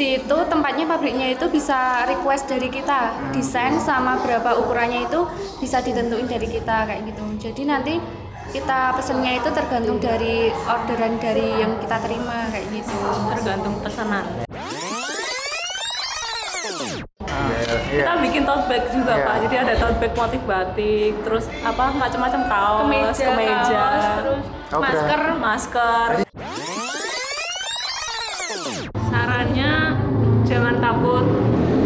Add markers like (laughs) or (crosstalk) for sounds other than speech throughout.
situ tempatnya pabriknya itu bisa request dari kita. Desain sama berapa ukurannya itu bisa ditentuin dari kita kayak gitu. Jadi nanti kita pesennya itu tergantung dari orderan dari yang kita terima kayak gitu. Tergantung pesanan. Iya. kita bikin tote bag juga Iya. pak. Jadi ada tote bag motif batik terus apa macam-macam kaos kemeja, kemeja. kaos, terus. Oh, masker. Masker sarannya jangan takut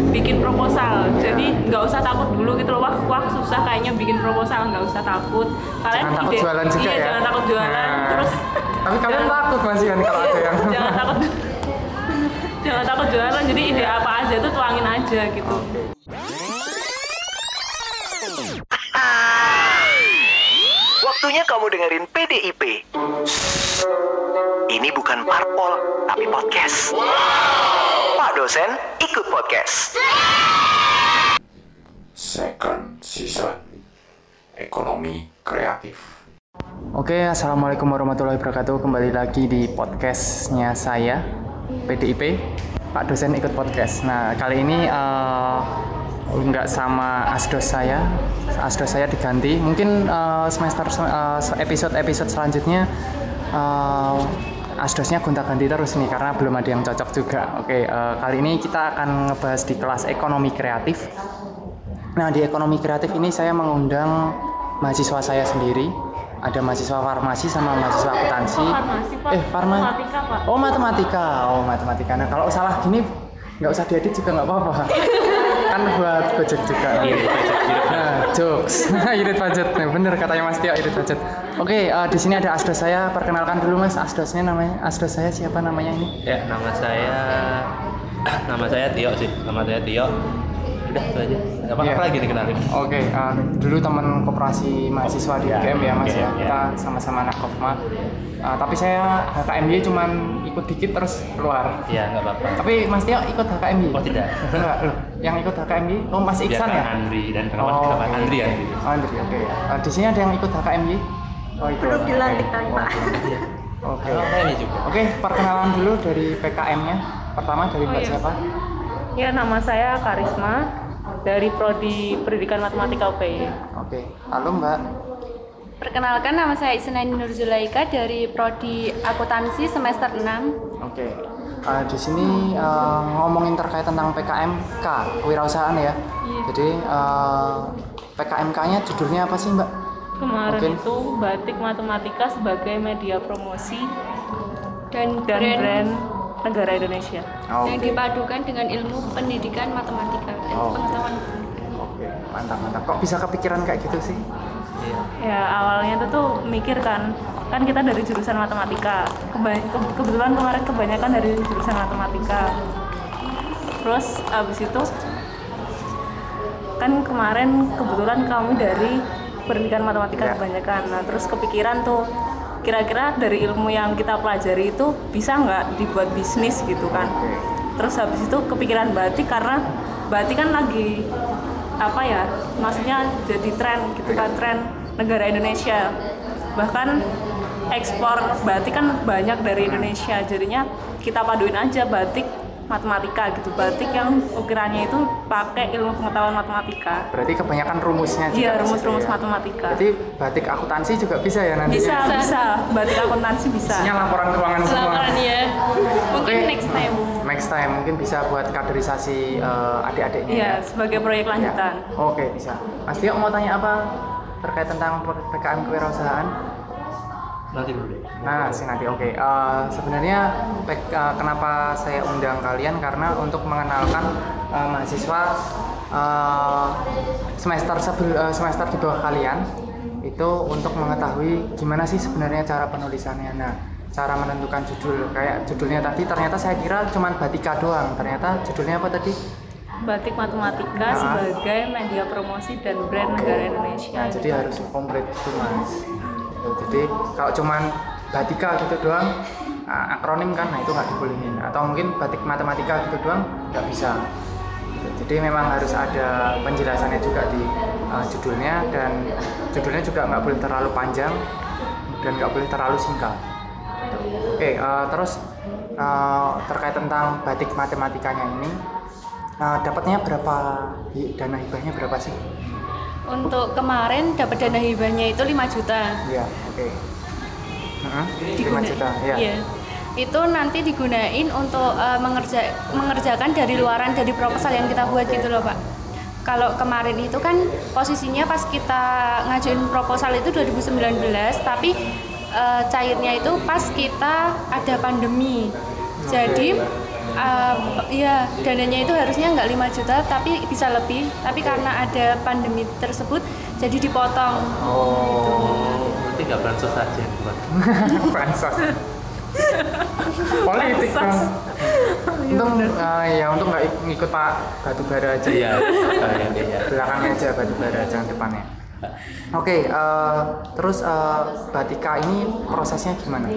bikin proposal. Jadi nggak usah takut dulu gitu loh. Wah wah susah kayaknya bikin proposal. Nggak usah takut. Kalian Jangan takut jualan juga iya ya. jangan takut jualan. Nah. terus Tapi kalian jangan- takut masih kan kalau ada yang (laughs) jangan takut (laughs) jangan takut jualan. Jadi ide apa aja tuh tuangin aja gitu Waktunya kamu dengerin PDIP. Ini bukan parpol, tapi podcast. Pak dosen ikut podcast. Second season Ekonomi Kreatif Oke, assalamualaikum warahmatullahi wabarakatuh. Kembali lagi di podcastnya saya, PDIP. Pak dosen ikut podcast. Nah, kali ini eh, nggak sama asdos saya. Asdos saya diganti. Mungkin eh, semester eh, episode-episode selanjutnya eh, asdosnya gonta-ganti terus nih karena belum ada yang cocok juga. Oke, eh, kali ini kita akan ngebahas di kelas ekonomi kreatif. Nah, di ekonomi kreatif ini saya mengundang mahasiswa saya sendiri. Ada mahasiswa farmasi sama mahasiswa akuntansi. Oh. Eh, farma. Matematika, Pak. Oh, matematika. Oh, matematika. Nah, kalau salah gini nggak usah diedit juga nggak apa-apa. (laughs) kan buat budget juga. Nah, jokes. (laughs) irit budget. Nah, bener katanya Mas Tio irit budget. Oke, eh, di sini ada asdos saya. Perkenalkan dulu Mas, asdosnya namanya. Asdos saya siapa namanya ini? Ya, nama saya (clears throat) nama saya Tio sih. Nama saya Tio. Udah itu aja. Apa Iya. apa lagi dikenalin? Oke, eh, dulu teman koperasi mahasiswa di Iya, UGM ya mas iya, ya. iya. Kita sama-sama anak Kopma. Eh, tapi saya HKMY cuman ikut dikit terus keluar. Ya, nggak apa-apa. Tapi Mas Tio ikut HKMY? Oh, tidak. Enggak, loh. Yang ikut HKMY, oh Mas Dia Iksan kan ya? Andri dan kawan-kawan oke. Andri ya gitu. Oh, Andri, oke. Eh, di sini ada yang ikut HKMY? Oh, itu. belum dilantik kali pak Oke. Ini juga. Oke, perkenalan dulu dari PKM-nya. Pertama dari Oh, Mbak iya. siapa? ya nama saya Karisma dari prodi Pendidikan Matematika UPI Oke. Halo Mbak. perkenalkan nama saya Isnani Nur Zulaika dari prodi akuntansi semester 6 Oke. Eh, di sini eh, ngomongin terkait tentang PKMK, kewirausahaan ya. Jadi eh, PKMK-nya judulnya apa sih, Mbak? kemarin Mungkin. itu batik matematika sebagai media promosi dan, dan brand, brand negara Indonesia Oh, yang dipadukan dengan ilmu pendidikan matematika dan Oh. pengetahuan Oke, mantap mantap. Kok bisa kepikiran kayak gitu sih? Iya. ya awalnya itu tuh mikir kan kan kita dari jurusan matematika Keba- ke- kebetulan kemarin kebanyakan dari jurusan matematika terus abis itu kan kemarin kebetulan kami dari pendidikan matematika Ya. kebanyakan nah terus kepikiran tuh kira-kira dari ilmu yang kita pelajari itu bisa nggak dibuat bisnis gitu kan? Terus habis itu kepikiran batik karena batik kan lagi apa ya maksudnya jadi tren gitu kan tren negara Indonesia. Bahkan ekspor batik kan banyak dari Indonesia jadinya kita paduin aja batik matematika gitu batik yang ukirannya itu pakai ilmu pengetahuan matematika Berarti kebanyakan rumusnya juga. iya rumus-rumus ya. matematika Berarti batik akuntansi juga bisa ya nanti? bisa bisa batik akuntansi bisa Isinya laporan keuangan semua. Laporan ya mungkin Oke. next time Next time mungkin bisa buat kaderisasi eh, adik-adiknya. iya ya. sebagai proyek lanjutan Ya. Oke, bisa. Mas Tio mau tanya apa terkait tentang PKM kewirausahaan? Nanti dulu deh. Nah, sih nanti oke. Eh, sebenarnya eh, kenapa saya undang kalian karena untuk mengenalkan eh, mahasiswa eh, semester sebel- eh, semester di bawah kalian itu untuk mengetahui gimana sih sebenarnya cara penulisannya. Nah, cara menentukan judul kayak judulnya tadi ternyata saya kira cuma batika doang. Ternyata judulnya apa tadi? batik matematika Nah. sebagai media promosi dan brand negara Indonesia Nah, jadi harus komplit itu mas. Jadi kalau cuman batika gitu doang, ah, akronim kan, nah itu nggak dibolehin. Atau mungkin batik matematika gitu doang nggak bisa. Jadi memang harus ada penjelasannya juga di uh, judulnya dan judulnya juga nggak boleh terlalu panjang dan nggak boleh terlalu singkat. Oke, uh, terus eh, terkait tentang batik matematikanya ini eh, dapatnya berapa dana hibahnya berapa sih? Untuk kemarin dapat dana hibahnya itu 5 juta. Iya, oke. Heeh, 5 Diguna- juta, ya. Iya. Itu nanti digunain untuk eh, mengerja mengerjakan dari luaran dari proposal yang kita buat gitu loh, Pak. Kalau kemarin itu kan posisinya pas kita ngajuin proposal itu 2019, tapi eh, cairnya itu pas kita ada pandemi. Jadi eh, ya dananya itu harusnya nggak 5 juta tapi bisa lebih, tapi karena ada pandemi tersebut jadi dipotong. Oh, Berarti nggak bansos aja buat (laughs) bansos. Politik dong. Untung eh, ya untuk nggak ik- ngikut Pak Batubara aja. Iya, iya, iya. belakangnya aja Batubara jangan depannya. Oke, eh, terus eh, Batika ini prosesnya gimana?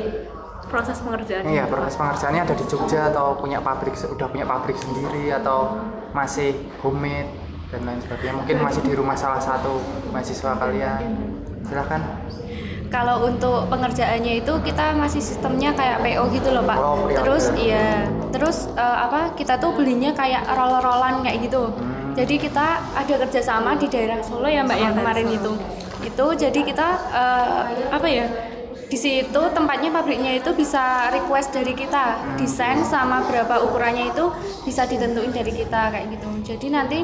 Proses pengerjaan Iya, proses pengerjaannya ada di Jogja atau punya pabrik udah punya pabrik sendiri atau masih homemade dan lain sebagainya. Mungkin masih di rumah salah satu mahasiswa kalian. Silahkan. Kalau untuk pengerjaannya itu kita masih sistemnya kayak PO gitu loh pak. Oh, pre-order. terus iya, terus eh, apa kita tuh belinya kayak roll-rollan kayak gitu. Hmm. Jadi kita ada kerjasama di daerah Solo ya mbak yang kemarin itu. Itu jadi kita eh, apa ya? Di situ tempatnya pabriknya itu bisa request dari kita desain sama berapa ukurannya itu bisa ditentuin dari kita kayak gitu. Jadi nanti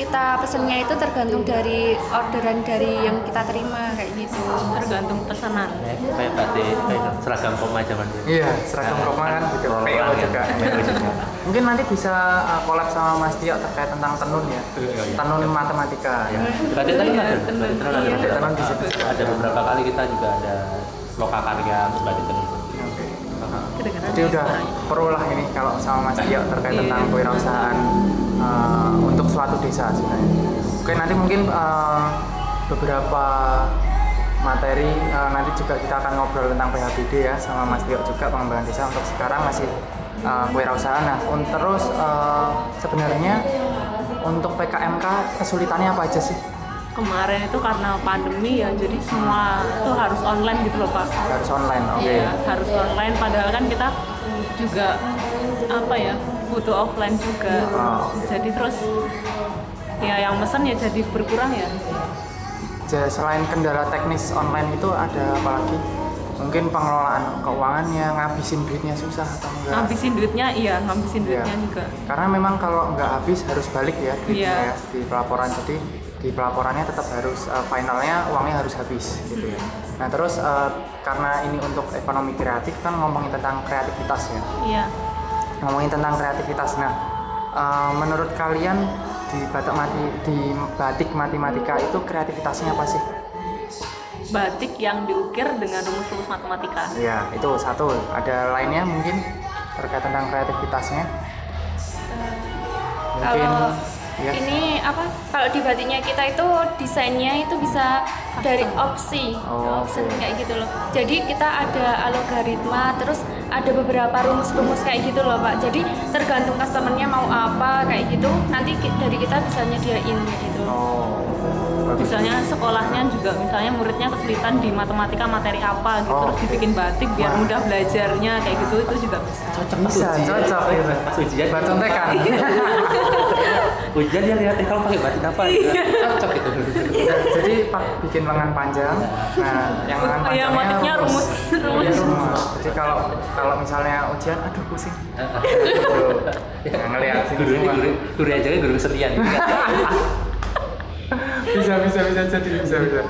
kita pesennya itu tergantung dari orderan dari yang kita terima kayak gitu. tergantung pesanan Kayak kayak batik, kayak seragam koma zaman dulu. Iya, seragam koma kan gitu. PO juga. Mungkin nanti bisa uh, collab sama Mas Tio terkait tentang tenun ya. Iya, iya. Tenun matematika ya. Tadi batik tenun ada. Tenun di situ. Ada beberapa kali kita juga ada loka karya untuk tenun. Oke. kedengaran Jadi udah perlu lah ini kalau sama Mas Tio terkait tentang kewirausahaan uh, untuk suatu desa sebenarnya. Oke nanti mungkin uh, beberapa materi uh, nanti juga kita akan ngobrol tentang PHBD ya sama Mas Tio juga pengembangan desa untuk sekarang masih uh, kewirausahaan. Nah terus uh, sebenarnya untuk PKMK kesulitannya apa aja sih? Kemarin itu karena pandemi ya jadi semua itu harus online gitu loh pak Harus online, oke. Iya, harus online padahal kan kita juga apa ya butuh offline juga Oh. jadi terus ya yang mesen ya jadi berkurang ya Ja- Selain kendala teknis online itu ada apa lagi? Mungkin pengelolaan keuangannya, ngabisin duitnya susah atau enggak? ngabisin duitnya iya ngabisin Iya. duitnya juga Karena memang kalau nggak habis harus balik ya duitnya Iya. ya di pelaporan. Jadi di pelaporannya tetap harus uh, finalnya uangnya harus habis gitu ya. Nah terus uh, karena ini untuk ekonomi kreatif kan ngomongin tentang kreativitas ya. iya Ngomongin tentang kreativitas. Nah uh, menurut kalian di batik mati di batik matematika itu kreativitasnya apa sih? batik yang diukir dengan rumus-rumus matematika Ya itu satu. Ada lainnya mungkin terkait tentang kreativitasnya. Mungkin Kalau ya. ini apa? Kalau di batiknya kita itu desainnya itu bisa dari opsi, Oh, opsi oke. kayak gitu loh. Jadi kita ada algoritma, terus ada beberapa rumus-rumus kayak gitu loh pak. Jadi tergantung customernya mau apa kayak gitu. Nanti dari kita bisa nyediain gitu. Oh. Misalnya sekolahnya juga misalnya muridnya kesulitan di matematika materi apa gitu Oh, terus dibikin batik biar Wah. mudah belajarnya kayak gitu itu juga bisa bisa cocok gitu. Pas ujian. Buat contekan. (laughs) Ujian dia lihat, eh kamu pakai batik apa? Gitu. Cocok gitu. Ya, jadi pak bikin lengan panjang. Nah, yang lengan panjangnya yang motifnya rumus. Iya, Rumus. rumus. Jadi kalau kalau misalnya ujian, aduh pusing. (laughs) Nah, ngelihat sini Guru guru, guru aja guru kesenian. (laughs) bisa bisa bisa jadi bisa bisa.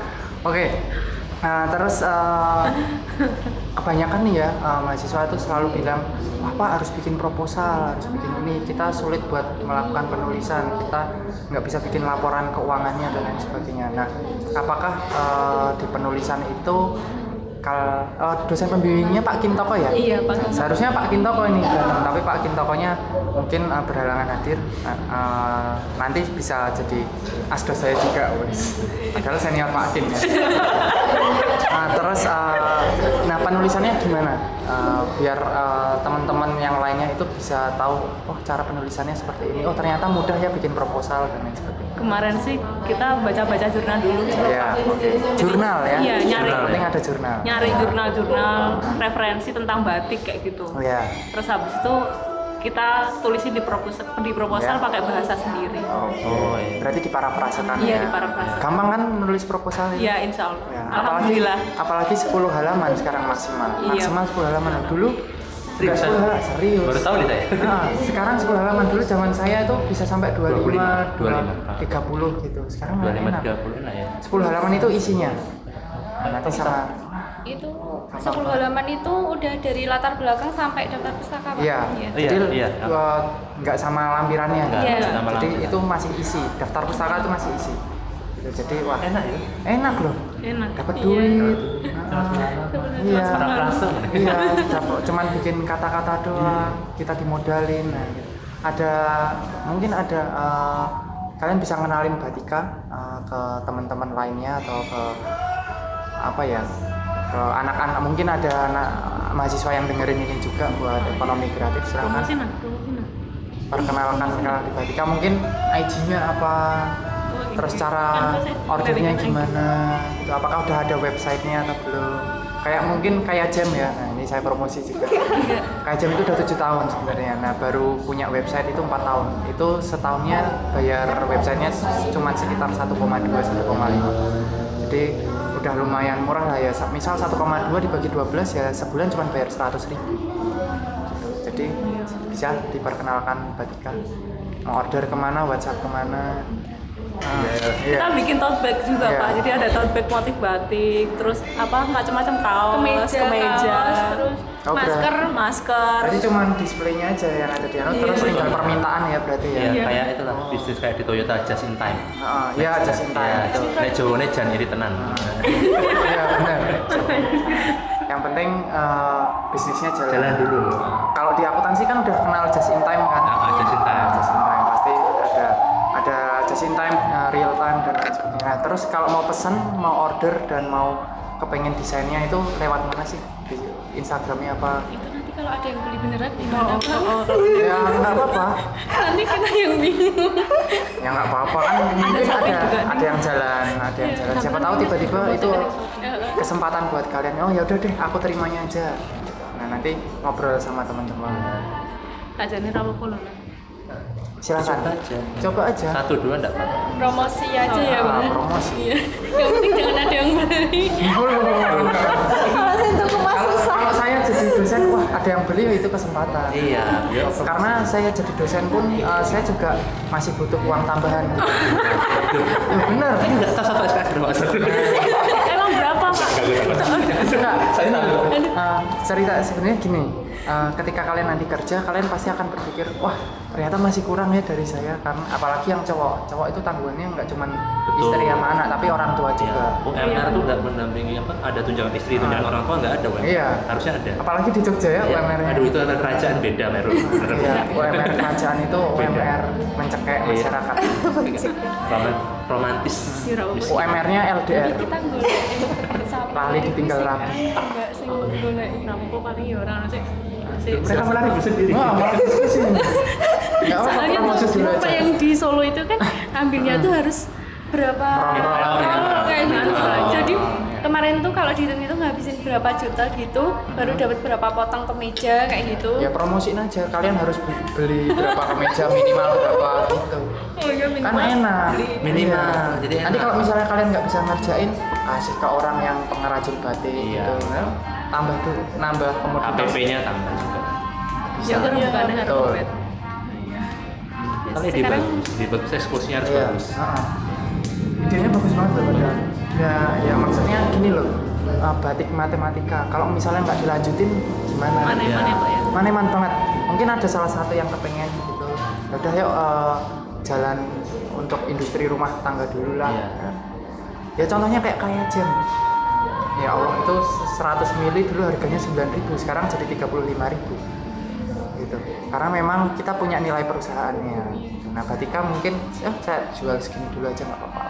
Oke. Nah, terus eh, kebanyakan nih ya eh, mahasiswa itu selalu bilang, wah pak harus bikin proposal, harus bikin ini. Kita sulit buat melakukan penulisan, kita nggak bisa bikin laporan keuangannya dan lain sebagainya. Nah, apakah eh, di penulisan itu kal eh, dosen pembimbingnya Pak Kim Toko ya? Iya, Pak Kim. Seharusnya Pak Kim Toko ini datang, tapi Pak Kim Tokonya mungkin eh, berhalangan hadir. Nah, eh, nanti bisa jadi asdos saya juga, wes. Padahal senior Pak Kim ya. (laughs) Nah, terus eh, nah penulisannya gimana? Eh, biar eh, teman-teman yang lainnya itu bisa tahu, oh cara penulisannya seperti ini. Oh ternyata mudah ya bikin proposal dan lain sebagainya. kemarin sih kita baca-baca jurnal dulu Ya, oke. Jurnal ya. Iya, nyari. Jurnal. Penting ada jurnal. nyari jurnal-jurnal referensi tentang batik kayak gitu ya. terus habis itu kita tulisin di proposal di proposal Ya. pakai bahasa sendiri Oh, Oh, iya. berarti diparafrasekan Iya, ya. diparafrasekan. Gampang kan menulis proposal ya insya Allah Ya, alhamdulillah Apalagi, apalagi 10 halaman sekarang maksimal. Iya. Maksimal 10 halaman. Dulu? 10 halaman, serius. Baru tahu nih saya. Nah, sekarang 10 halaman dulu zaman saya itu bisa sampai 25, 25. 30 gitu. Sekarang 25 enak. 30 enak ya. 10 halaman itu isinya. Nanti sama itu 10 halaman itu udah dari latar belakang sampai daftar pustaka Pak. Iya, Iya. jadi Iya, iya. uh, nggak sama lampirannya. Enggak, Iya. sama Jadi lampiran. itu masih isi, daftar pustaka itu masih isi. Gitu. Jadi wah enak ya. enak loh, enak dapat Iya. duit. Ah, Iya. Parafrase. Iya, cuman bikin kata-kata doang, kita dimodalin. Nah, gitu. Ada mungkin ada uh, kalian bisa ngenalin Batika uh, ke teman-teman lainnya atau ke apa ya anak-anak mungkin ada anak mahasiswa yang dengerin ini juga buat ekonomi kreatif silahkan perkenalkan kenal di Batika mungkin IG-nya apa? Terus cara ordernya gimana? Gitu. apakah udah ada websitenya atau belum? Kayak mungkin kayak jam ya. Nah ini saya promosi juga. (laughs) Kayak jam itu udah tujuh tahun sebenarnya. Nah baru punya website itu empat tahun. Itu setahunnya bayar websitenya cuma sekitar 1,2 1,5 jadi udah lumayan murah lah ya. Misal 1,2 dibagi 12 ya sebulan cuma bayar 100 ribu. Jadi bisa diperkenalkan Batika mau order ke mana WhatsApp ke mana Ah, iya. kita bikin tote bag juga Iya. pak jadi ada tote bag motif batik terus apa macam-macam kaos kemeja, kemeja kaos, terus Oh, masker masker Berarti cuma displaynya aja yang ada di anu, Iya. terus tinggal permintaan ya berarti ya. Iya, kayak itulah bisnis kayak di Toyota just in time. Ah, iya just in time. Iya, itu. nek Jawane jan iri tenan. Iya benar. Yang penting eh, bisnisnya jalan. Jalan dulu. Kalau di akuntansi kan udah kenal just in time kan? Nah, just in time. Just in time pasti ada just in time, eh, real time dan lain sebagainya. Nah, terus kalau mau pesan, mau order dan mau kepengen desainnya itu lewat mana sih? Di Instagramnya apa? itu nanti kalau ada yang beli beneran gimana Pak? Ya nggak apa-apa. nanti kita yang bingung. Ya nggak apa-apa. Kan mungkin Shopee ada juga ada yang jalan ada yang jalan. Siapa tahu tiba-tiba itu kesempatan buat kalian. Oh ya udah deh aku terimanya aja. Nah nanti ngobrol sama teman-teman. Kajane rawo polo silakan. Coba aja. coba aja. Satu dua enggak apa. promosi aja ya Ah, bener promosi. Iya. Yang penting jangan ada yang beli. Kalau kalau saya jadi dosen wah ada yang beli itu kesempatan. Iya, ya karena saya jadi dosen pun eh, saya juga masih butuh uang tambahan. (laughs) Ya bener enggak tahu satu SKS berapa. emang berapa pak? Enggak. Saya tahu. Uh, cerita sebenarnya gini uh, ketika kalian nanti kerja kalian pasti akan berpikir wah ternyata masih kurang ya dari saya karena apalagi yang cowok cowok itu tanggungannya nggak cuma istri sama anak tapi orang tua juga Iya. UMR tuh enggak mendampingi apa? Ada tunjangan istri, tunjangan orang tua enggak ada, UMR. Iya. Harusnya ada. apalagi di Jogja ya Iya. UMR-nya Aduh itu ada kerajaan beda, Meru. Iya, UMR kerajaan itu. UMR mencekek Iya. masyarakat (laughs) Roman- romantis. UMR-nya LDR kita (laughs) ditinggal rapi. enggak sing golek rawo paling ya orang sih si mereka ribut sendiri. wah malah diskusi soalnya apa yang di Solo itu kan ambilnya tuh harus berapa oh, kayak gitu. Berapa. jadi kemarin tuh kalau dihitung itu ngabisin berapa juta gitu baru dapat berapa potong kemeja kayak gitu. Ya promosiin aja. Kalian harus be- beli berapa kemeja minimal berapa gitu. Oh iya kan enak. Minimal, Iya. jadi nanti enak. kalau misalnya kalian nggak bisa ngerjain kasih ke orang yang pengrajin batik Iya. gitu nah, tambah dulu nambah komoditas. APP-nya tambah juga. ya kan bukannya harus Betul. dompet Kali di sekarang di bagus eksekusinya harus Iya. bagus. Idenya bagus banget loh padahal ya ya maksudnya gini loh uh, batik matematika kalau misalnya nggak dilanjutin gimana mana Iya. mana pak ya Maneman banget. Mungkin ada salah satu yang kepengen gitu. Ya Udah yuk eh, jalan untuk industri rumah tangga dulu lah. Iya. Ya contohnya kayak kayak jam. Ya Allah itu 100 mili dulu harganya 9.000, sekarang jadi 35.000. Gitu. Karena memang kita punya nilai perusahaannya. Nah, Batika mungkin eh, saya jual segini dulu aja nggak apa-apa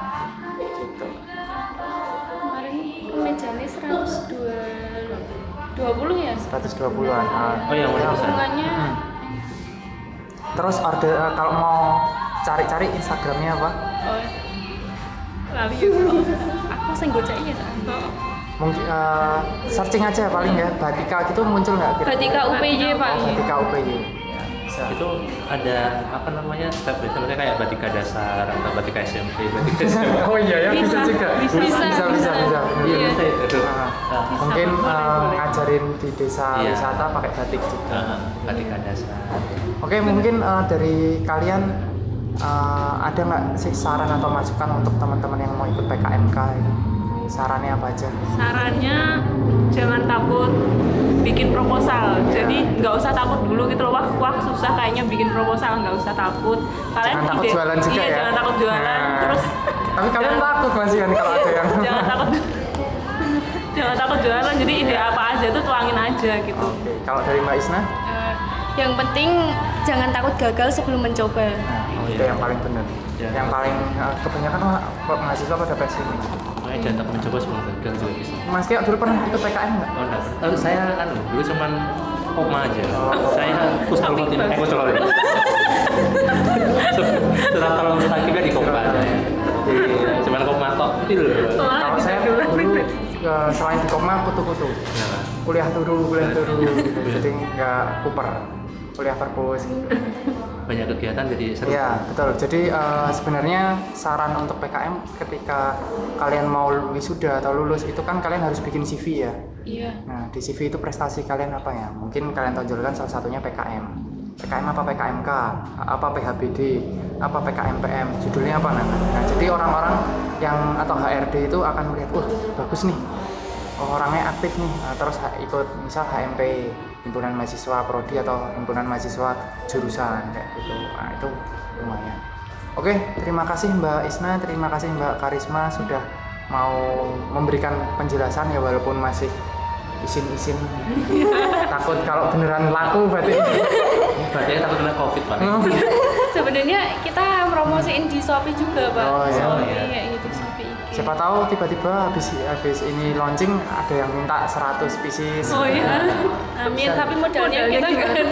kemejanya 102 20 ya 120-an. Ah. Oh yang mana hubungannya Hmm. Terus order eh, kalau mau cari-cari Instagramnya apa? oh lali ya aku sing gocek ya mungkin eh, searching aja paling ya Batika gitu muncul nggak? Batika UPY Pak. Oh, Batika UPY. Bisa. itu ada apa namanya step itu kayak batika dasar atau batika SMP batika SMA (laughs) Oh iya ya bisa, Bisa, juga. bisa, bisa, bisa, bisa. bisa. iya Iya. bisa itu Nah, Nah, mungkin boleh. ngajarin di desa Iya. wisata pakai batik juga. nah, batika dasar Oke, mungkin eh, dari kalian eh, ada nggak sih saran atau masukan untuk teman-teman yang mau ikut PKMK ini? Sarannya apa aja? sarannya jangan takut bikin proposal jadi nggak usah takut dulu gitu loh wah wah susah kayaknya bikin proposal nggak usah takut kalian jangan takut ide- jualan juga iya, ya. jangan takut jualan Nah, terus Tapi kalian jangan- takut masih kan kalau ada yang. (laughs) jangan takut jangan takut jualan jadi ide apa aja tuh tuangin aja gitu Oke, kalau dari Mbak Isna, Eh, yang penting jangan takut gagal sebelum mencoba. nah, Oh, itu iya. yang paling benar. Ya. Yang paling eh, kebanyakan mah mahasiswa pada pesimis. Makanya jangan takut mencoba sebelum gagal juga bisa Mas Tio dulu pernah ikut PKM nggak? oh enggak Eh, saya kan dulu cuman koma aja Oh. saya kusnul khotimah eh kusnul khotimah setelah kalau mustaqimnya di koma aja ya cuman koma tok. Kalau saya dulu eh, selain di koma kutu-kutu. Nah, Kuliah dulu, kuliah dulu gitu. Jadi nggak kuper. Kuliah perpus gitu. Banyak kegiatan jadi seru Iya, betul. Jadi eh, sebenarnya saran untuk PKM ketika kalian mau wisuda atau lulus itu kan kalian harus bikin CV ya. Iya. Nah, di CV itu prestasi kalian apa ya? Mungkin kalian tonjolkan salah satunya PKM. PKM apa PKMK? Apa PHBD? Apa PKMPM? Judulnya apa Nana? Nah, jadi orang-orang yang atau HRD itu akan melihat, wah bagus nih, orangnya aktif nih. Nah, terus ikut misal HMP, himpunan mahasiswa prodi atau himpunan mahasiswa jurusan kayak gitu. Nah, itu lumayan. Oke, terima kasih Mbak Isna, terima kasih Mbak Karisma sudah mau memberikan penjelasan ya walaupun masih isin-isin (laughs) takut kalau beneran laku berarti (laughs) berarti takut kena covid pak Sebenarnya kita promosiin di Shopee juga, Pak. Oh, iya. Shopee Iya. gitu. Siapa tahu tiba-tiba habis habis ini launching ada yang minta 100 pieces oh iya Amin, tapi modalnya Modalnya kita nggak ada.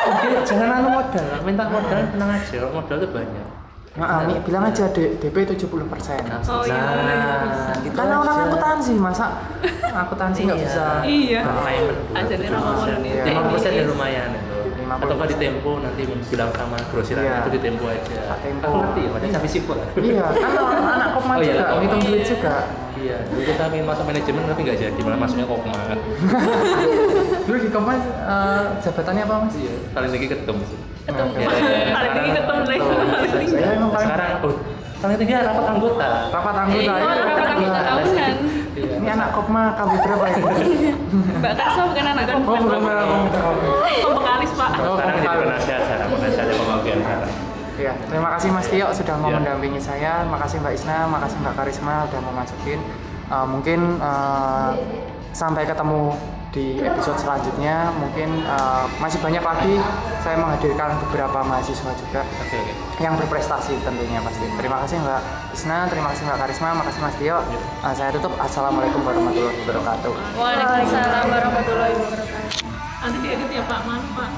Mungkin jangan anu modal minta modal tenang aja modal tuh banyak Nah, Ami, bilang aja D- DP 70 persen. Oh, iya, nah, gitu Karena orang aja. akuntansi, masa (laughs) akuntansi nggak Iya. bisa. iya Payment Aja nih Iya. lima persen ya lumayan 50%. atau nggak di tempo nanti bilang sama grosiran Iya. itu di tempo aja Pak Tempo. aku ngerti ya padahal sampai sipur Iya, kan anak kopma Oh, iya, juga, ngitung duit juga. iya dulu kita ingin masuk manajemen tapi nggak jadi malah masuknya kopma kan Dulu (laughs) di kopma eh, jabatannya apa mas? iya paling tinggi ketemu sih Ketemu. Iya, iya, iya. paling tinggi ketemu lagi Betul. paling tinggi Saya emang paling sekarang oh paling tinggi rapat anggota rapat anggota. Oh, iya, rapat anggota tahunan. Ini anak kopma KB berapa ini? Mbak Karso bukan anak kan? Oh, belum belum belum. pembekalis pak Oh, sekarang jadi penasihat sekarang penasihat pembagian sekarang Iya, terima kasih Mas Tio sudah mau Iya. mendampingi saya. Makasih Mbak Isna, makasih Mbak Karisma udah mau masukin. Eh, mungkin eh, sampai ketemu di episode selanjutnya. Mungkin eh, masih banyak lagi. Saya menghadirkan beberapa mahasiswa juga oke oke yang berprestasi tentunya pasti. Terima kasih Mbak Isna, terima kasih Mbak Karisma, makasih Mas Tio. Eh, saya tutup. Assalamualaikum warahmatullahi wabarakatuh. Waalaikumsalam warahmatullahi wabarakatuh. nanti diedit ya pak maaf pak